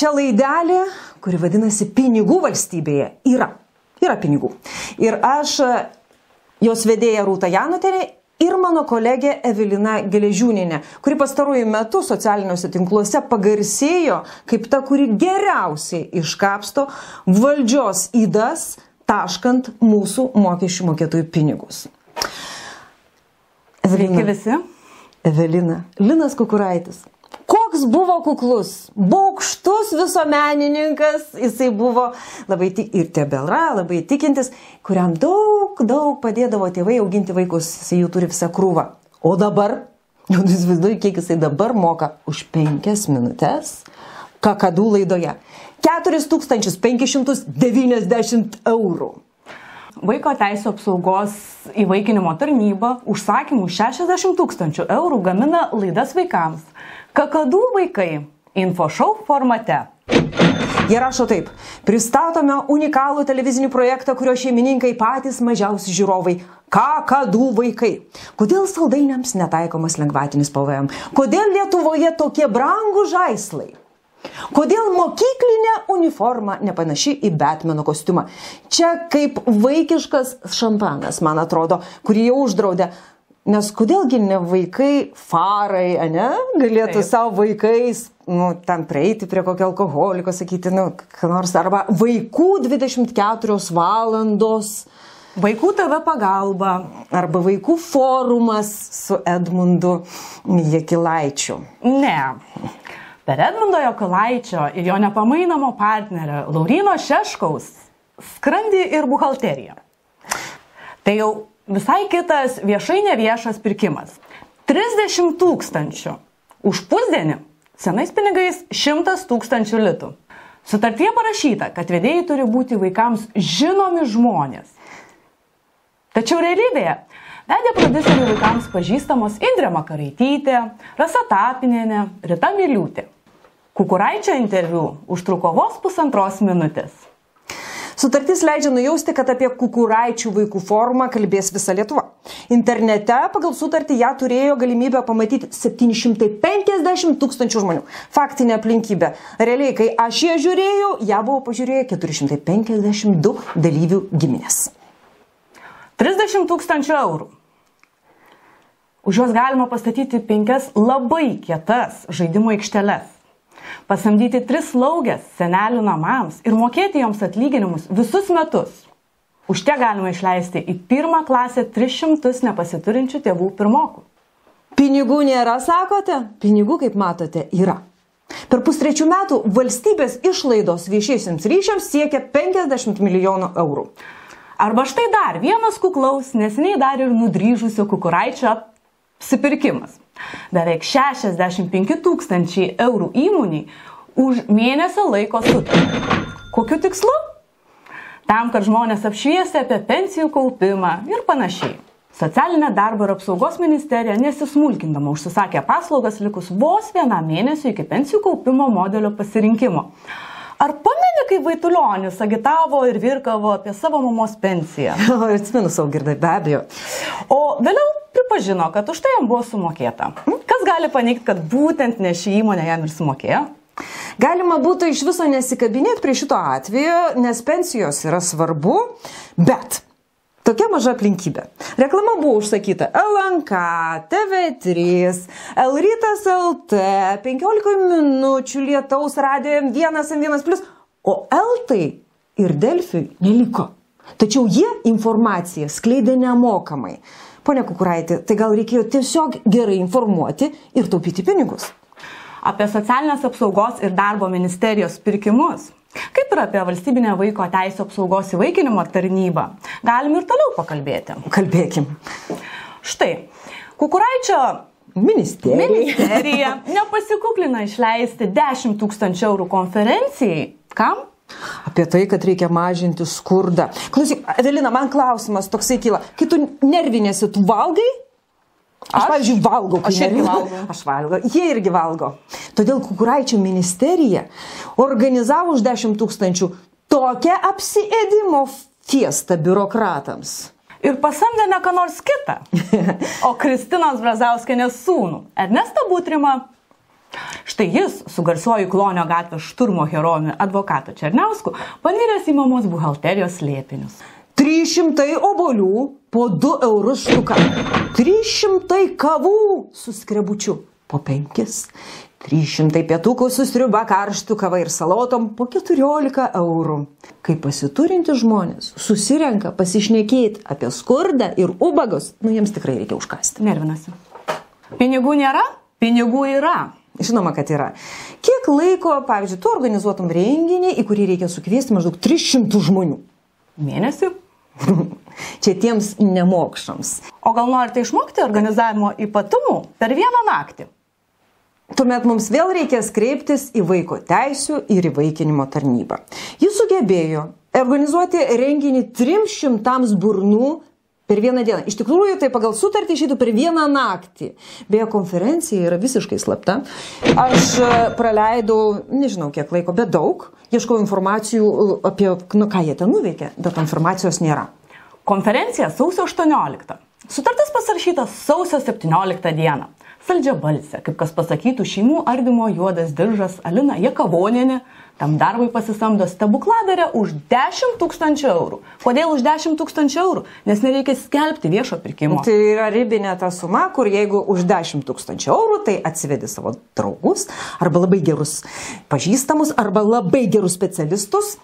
čia laidelė, kuri vadinasi pinigų valstybėje. Yra. Yra pinigų. Ir aš, jos vedėja Rūta Januterė ir mano kolegė Evelina Geležiūninė, kuri pastarųjų metų socialiniuose tinkluose pagarsėjo kaip ta, kuri geriausiai iškapsto valdžios įdas, taškant mūsų mokesčių mokėtojų pinigus. Sveiki visi. Evelina. Linas Kukuraitis. Koks buvo kuklus, baukštus visuomenininkas, jisai buvo labai tik ir tebelra, labai tikintis, kuriam daug, daug padėdavo tėvai auginti vaikus, jisai jų turi visą krūvą. O dabar, jau įsivaizduoju, kiek jisai dabar moka už penkias minutės kakadų laidoje. 4590 eurų. Vaiko teisų apsaugos įvaikinimo tarnyba užsakymų 60 tūkstančių eurų gamina laidas vaikams. Kakadų vaikai infošau formate. Jie rašo taip. Pristatome unikalų televizinį projektą, kurio šeimininkai patys mažiausi žiūrovai. Kakadų vaikai. Kodėl saldainiams netaikomas lengvatinis PVM? Kodėl Lietuvoje tokie brangų žaislai? Kodėl mokyklinė uniforma nepanaši į Batmano kostiumą? Čia kaip vaikiškas šampanas, man atrodo, kurį jau uždraudė. Nes kodėlgi ne vaikai farai, ne, galėtų Taip. savo vaikais, nu, ten prieiti prie kokio alkoholiko, sakyti, nu, ką nors, arba vaikų 24 valandos. Vaikų TV pagalba. Arba vaikų forumas su Edmundu Jekilaičiu. Ne. Per Edmundo Jokalaičio ir jo nepamainomo partnerio Laurino Šeškaus skrandį ir buhalteriją. Tai jau visai kitas viešai neviešas pirkimas. 30 tūkstančių už pusdienį, senais pinigais 100 tūkstančių litų. Sutartyje parašyta, kad vedėjai turi būti vaikams žinomi žmonės. Tačiau realybėje vedė prodiuserių vaikams pažįstamos Indrė Makaraitytė, Rasa Tapinėnė, Rita Miliūtė. Kukuraičio interviu užtruko vos pusantros minutės. Sutartis leidžia nujausti, kad apie kukuraičių vaikų formą kalbės visa Lietuva. Internete pagal sutartį ją turėjo galimybę pamatyti 750 tūkstančių žmonių. Faktinė aplinkybė. Realiai, kai aš ją žiūrėjau, ją buvo pažiūrėję 452 dalyvių giminės. 30 tūkstančių eurų. Už juos galima pastatyti penkias labai kietas žaidimo aikšteles pasamdyti tris slaugės senelių namams ir mokėti joms atlyginimus visus metus. Už tiek galima išleisti į pirmą klasę 300 nepasiturinčių tėvų pirmokų. Pinigų nėra, sakote? Pinigų, kaip matote, yra. Per pustrečių metų valstybės išlaidos viešiesiams ryšiams siekia 50 milijonų eurų. Arba štai dar vienas kuklaus, nesiniai dar ir nudryžusio kukuraičio apsipirkimas beveik 65 tūkstančiai eurų įmoniai už mėnesio laiko sutartį. Kokiu tikslu? Tam, kad žmonės apšviesti apie pensijų kaupimą ir panašiai. Socialinė darbo ir apsaugos ministerija nesismulkindama užsisakė paslaugas likus vos vienam mėnesiu iki pensijų kaupimo modelio pasirinkimo. Ar pameni, kai Vaitulionis agitavo ir virkavo apie savo mamos pensiją? Atsimenu savo girdai, be abejo. O vėliau pripažino, kad už tai jam buvo sumokėta. Kas gali paneigti, kad būtent ne ši įmonė jam ir sumokėjo? Galima būtų iš viso nesikabinėti prie šito atveju, nes pensijos yra svarbu, bet Tokia maža aplinkybė. Reklama buvo užsakyta LNK, TV3, Lrytas LT, 15 minučių lietaus radijo M1, M1, o LT ir Delfiui neliko. Tačiau jie informaciją skleidė nemokamai. Pone Kukuraitė, tai gal reikėjo tiesiog gerai informuoti ir taupyti pinigus? Apie socialinės apsaugos ir darbo ministerijos pirkimus Kaip ir apie valstybinę vaiko teisų apsaugos įvaikinimo tarnybą, galim ir toliau pakalbėti. Kalbėkim. Štai, Kukuraičio ministerija, ministerija nepasikuklina išleisti 10 tūkstančių eurų konferencijai. Kam? Apie tai, kad reikia mažinti skurdą. Klausyk, Evelina, man klausimas toksai kyla. Kai tu nervinėsi, tu valgai? Aš, aš pavyzdžiui, valgau. Aš irgi valgau. Aš valgau. Jie irgi valgo. Todėl Kukuraičio ministerija organizavo už 10 tūkstančių tokią apsiėdimo fiestą biurokratams. Ir pasamdė ne ką nors kitą, o Kristinos Brazauskenės sūnų, Ernestą Butrimą. Štai jis su garsiuoju Klonio gatvės šturmo herojumi advokatu Černiausku paniręs į mamos buhalterijos lėpinius. 300 obolių po 2 eurus štuka. 300 kavų su skrebučiu po 5. 300 pietukų su sriuba karštų kava ir salotom po 14 eurų. Kai pasiturinti žmonės susirenka pasišnekėti apie skurdą ir ubagus, nu jiems tikrai reikia užkasti. Nervinasi. Pinigų nėra, pinigų yra. Žinoma, kad yra. Kiek laiko, pavyzdžiui, tu organizuotum renginį, į kurį reikia sukviesti maždaug 300 žmonių? Mėnesį. Čia tiems nemokšams. O gal norite išmokti organizavimo ypatumų per vieną naktį? Tuomet mums vėl reikės kreiptis į vaiko teisų ir įvaikinimo tarnybą. Jis sugebėjo organizuoti renginį 300 burnų per vieną dieną. Iš tikrųjų, tai pagal sutartį išeitų per vieną naktį. Beje, konferencija yra visiškai slapta. Aš e, praleidau, nežinau kiek laiko, bet daug, ieškau informacijų e, apie, nu ką jie ten nuveikė, bet informacijos nėra. Konferencija sausio 18. Sutartis pasirašyta sausio 17 dieną. Saldžia balsė, kaip kas pasakytų šeimų ardymo juodas diržas Alina Jekavoninė Tam darbui pasisamdo stebukladarę už 10 tūkstančių eurų. Kodėl už 10 tūkstančių eurų? Nes nereikia skelbti viešo pirkimo. Tai yra ribinė ta suma, kur jeigu už 10 tūkstančių eurų, tai atsivedi savo draugus arba labai gerus pažįstamus arba labai gerus specialistus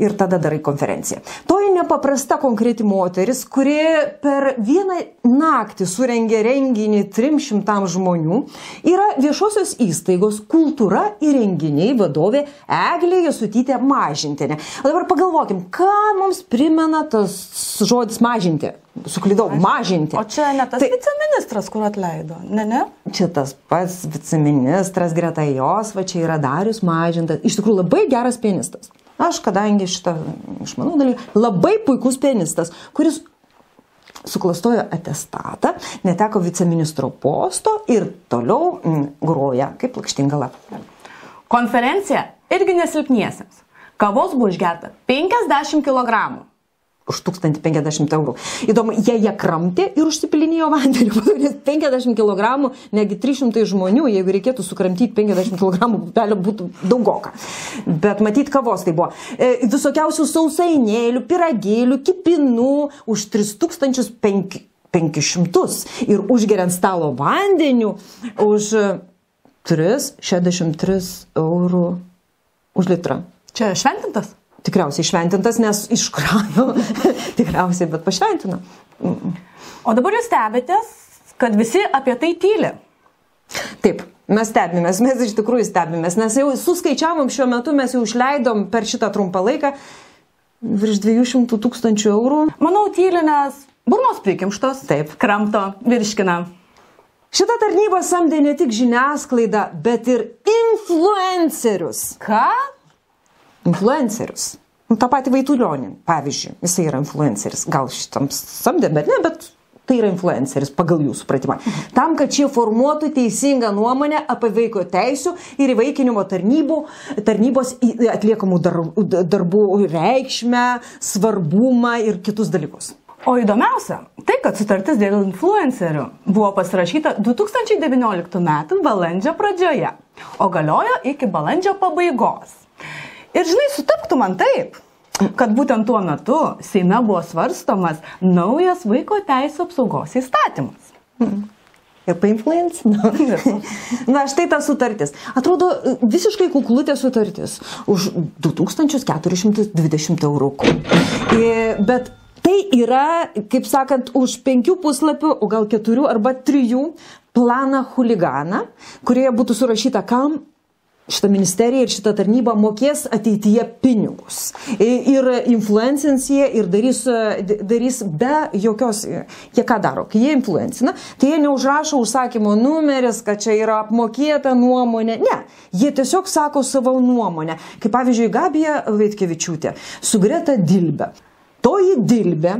ir tada darai konferenciją. Toji nepaprasta konkreti moteris, kuri per vieną naktį surengė renginį 300 žmonių, yra viešosios įstaigos kultūra ir renginiai vadovė Eglė. Eglė Jasutytė mažintinė. O dabar pagalvokim, ką mums primena tas žodis mažinti. Suklydau, mažinti. O čia ne tas tai, viceministras, kur atleido, ne, ne? Čia tas pats viceministras greta jos, va čia yra Darius mažintas. Iš tikrųjų labai geras pianistas. Aš, kadangi šitą išmanau dalyką, labai puikus pianistas, kuris suklastojo atestatą, neteko viceministro posto ir toliau mm, groja kaip lakštingala. Konferencija irgi nesilpniesiems. Kavos buvo išgerta 50 kg. Už 1050 eurų. Įdomu, jie ją kramtė ir užsipilinėjo vandeniu, nes 50 kg, negi 300 žmonių, jeigu reikėtų sukramtyti 50 kg, pupelio būtų daugoka. Bet matyt, kavos tai buvo. E, visokiausių sausainėlių, piragėlių, kipinų už 3500 ir užgeriant stalo vandeniu už 363 eurų už litrą. Čia šventintas? Tikriausiai šventintas, nes iškrano. Tikriausiai, bet pašventino. O dabar jūs stebitės, kad visi apie tai tyli. Taip, mes stebimės, mes iš tikrųjų stebimės, nes jau suskaičiavom šiuo metu, mes jau išleidom per šitą trumpą laiką virš 200 tūkstančių eurų. Manau, tylinės burnos prikimštos. Taip. Kramto, virškina. Šita tarnyba samdė ne tik žiniasklaidą, bet ir influencerius. Ką? Influencerius. Nu, tą patį Vaitulionį, pavyzdžiui, jisai yra influenceris. Gal šitam samdė, bet ne, bet tai yra influenceris pagal jų supratimą. Tam, kad šie formuotų teisingą nuomonę apie vaiko teisų ir įvaikinimo tarnybų, tarnybos atliekamų darbų reikšmę, svarbumą ir kitus dalykus. O įdomiausia, tai kad sutartis dėl influencerių buvo pasirašyta 2019 m. balandžio pradžioje, o galiojo iki balandžio pabaigos. Ir žinai, sutaptų man taip, kad būtent tuo metu Seime buvo svarstomas naujas vaiko teisų apsaugos įstatymas. Hmm. Ir painfluence? Na, štai ta sutartis. Atrodo visiškai kuklutė sutartis už 2420 eurų. Bet Tai yra, kaip sakant, už penkių puslapių, o gal keturių arba trijų planą huliganą, kurioje būtų surašyta, kam šitą ministeriją ir šitą tarnybą mokės ateityje pinigus. Ir influencins jie ir darys, darys be jokios, jie ką daro, kai jie influencina, tai jie neužrašo užsakymo numeris, kad čia yra apmokėta nuomonė, ne, jie tiesiog sako savo nuomonę, kaip pavyzdžiui Gabija Vaitkevičiūtė su Greta Dilbe. Toji dilbė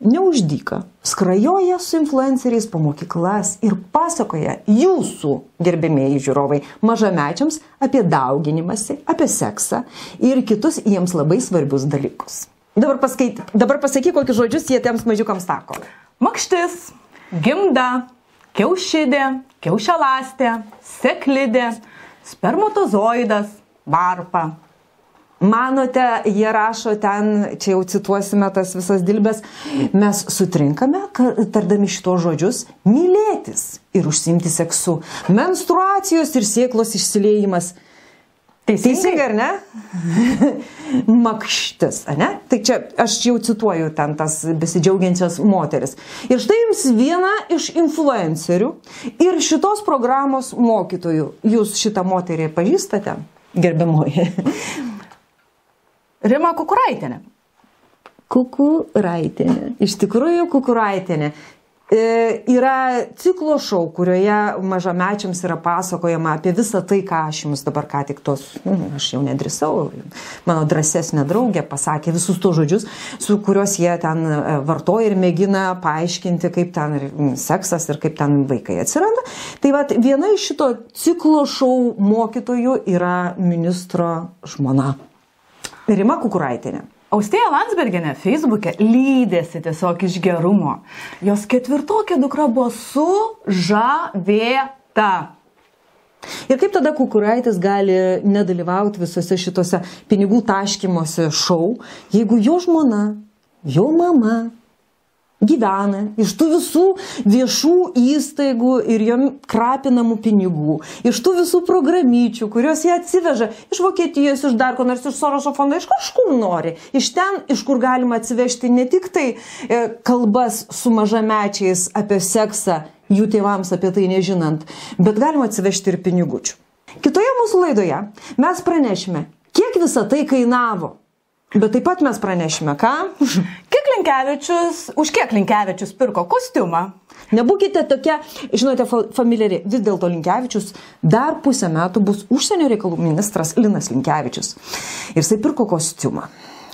neuždyka, skrajoja su influenceriais po mokyklas ir pasakoja jūsų, gerbėmėjai žiūrovai, mažamečiams apie dauginimąsi, apie seksą ir kitus jiems labai svarbius dalykus. Dabar, paskait, dabar pasakyk, kokius žodžius jie tiems mažiukams sako. Makštis, gimda, kiaušidė, kiaušialastė, seklidė, spermatozoidas, varpa. Manote, jie rašo ten, čia jau cituosime tas visas dilbės, mes sutrinkame, ka- tardami šitos žodžius, mylėtis ir užsimti seksu. Menstruacijos ir sieklos išsileimas. Teisingai ar ne? Makštis, ne? Tai čia aš jau cituoju ten tas besidžiaugiančias moteris. Ir štai jums viena iš influencerių ir šitos programos mokytojų. Jūs šitą moterį pažįstate, gerbiamoji? Rima Kukuraitinė. Kukuraitinė. Iš tikrųjų, Kukuraitinė. E, yra ciklo šau, kurioje mažamečiams yra pasakojama apie visą tai, ką aš jums dabar ką tik tos, mm, aš jau nedrisau, mano drąsesnė draugė pasakė visus tos žodžius, su kuriuos jie ten e, vartoja ir mėgina paaiškinti, kaip ten ir, seksas ir kaip ten vaikai atsiranda. Tai vad viena iš šito ciklo šau mokytojų yra ministro žmona. Rima Kukuraitinė. Austėja Landsberginė Facebook'e lydėsi tiesiog iš gerumo. Jos ketvirtokė dukra buvo sužavėta. Ir kaip tada Kukuraitis gali nedalyvauti visose šitose pinigų taškymosi šou, jeigu jo žmona, jo mama gyvena iš tų visų viešų įstaigų ir jom krapinamų pinigų, iš tų visų programyčių, kurios jie atsiveža iš Vokietijos, iš dar ko nors, iš Sorošo fondo, iš kažkur nori. Iš ten, iš kur galima atsivežti ne tik tai e, kalbas su mažamečiais apie seksą, jų tėvams apie tai nežinant, bet galima atsivežti ir pinigučių. Kitoje mūsų laidoje mes pranešime, kiek visa tai kainavo. Bet taip pat mes pranešime, ką? Kiek Linkevičius, už kiek Linkevičius pirko kostiumą? Nebūkite tokia, žinote, fa- familiari. Vis dėlto Linkevičius dar pusę metų bus užsienio reikalų ministras Linas Linkevičius. Ir jisai pirko kostiumą.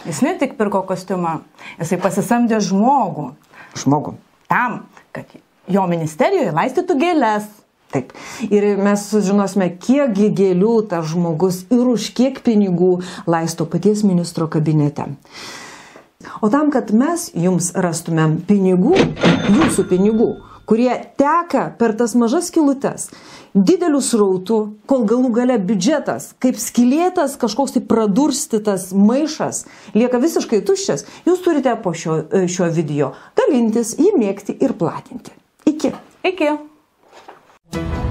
Jis ne tik pirko kostiumą, jisai pasisamdė žmogų Žmogų. tam, kad jo ministerijoje laistytų gėlės. Taip. Ir mes sužinosime, kiekgi gėlių tas žmogus ir už kiek pinigų laisto paties ministro kabinete. O tam, kad mes jums rastumėm pinigų, jūsų pinigų, kurie teka per tas mažas kilutes, didelių srautų, kol galų gale biudžetas, kaip skilėtas kažkoks tai pradurstytas maišas, lieka visiškai tuščias, jūs turite po šio, šio video dalintis, jį mėgti ir platinti. Iki. Iki. Thank you.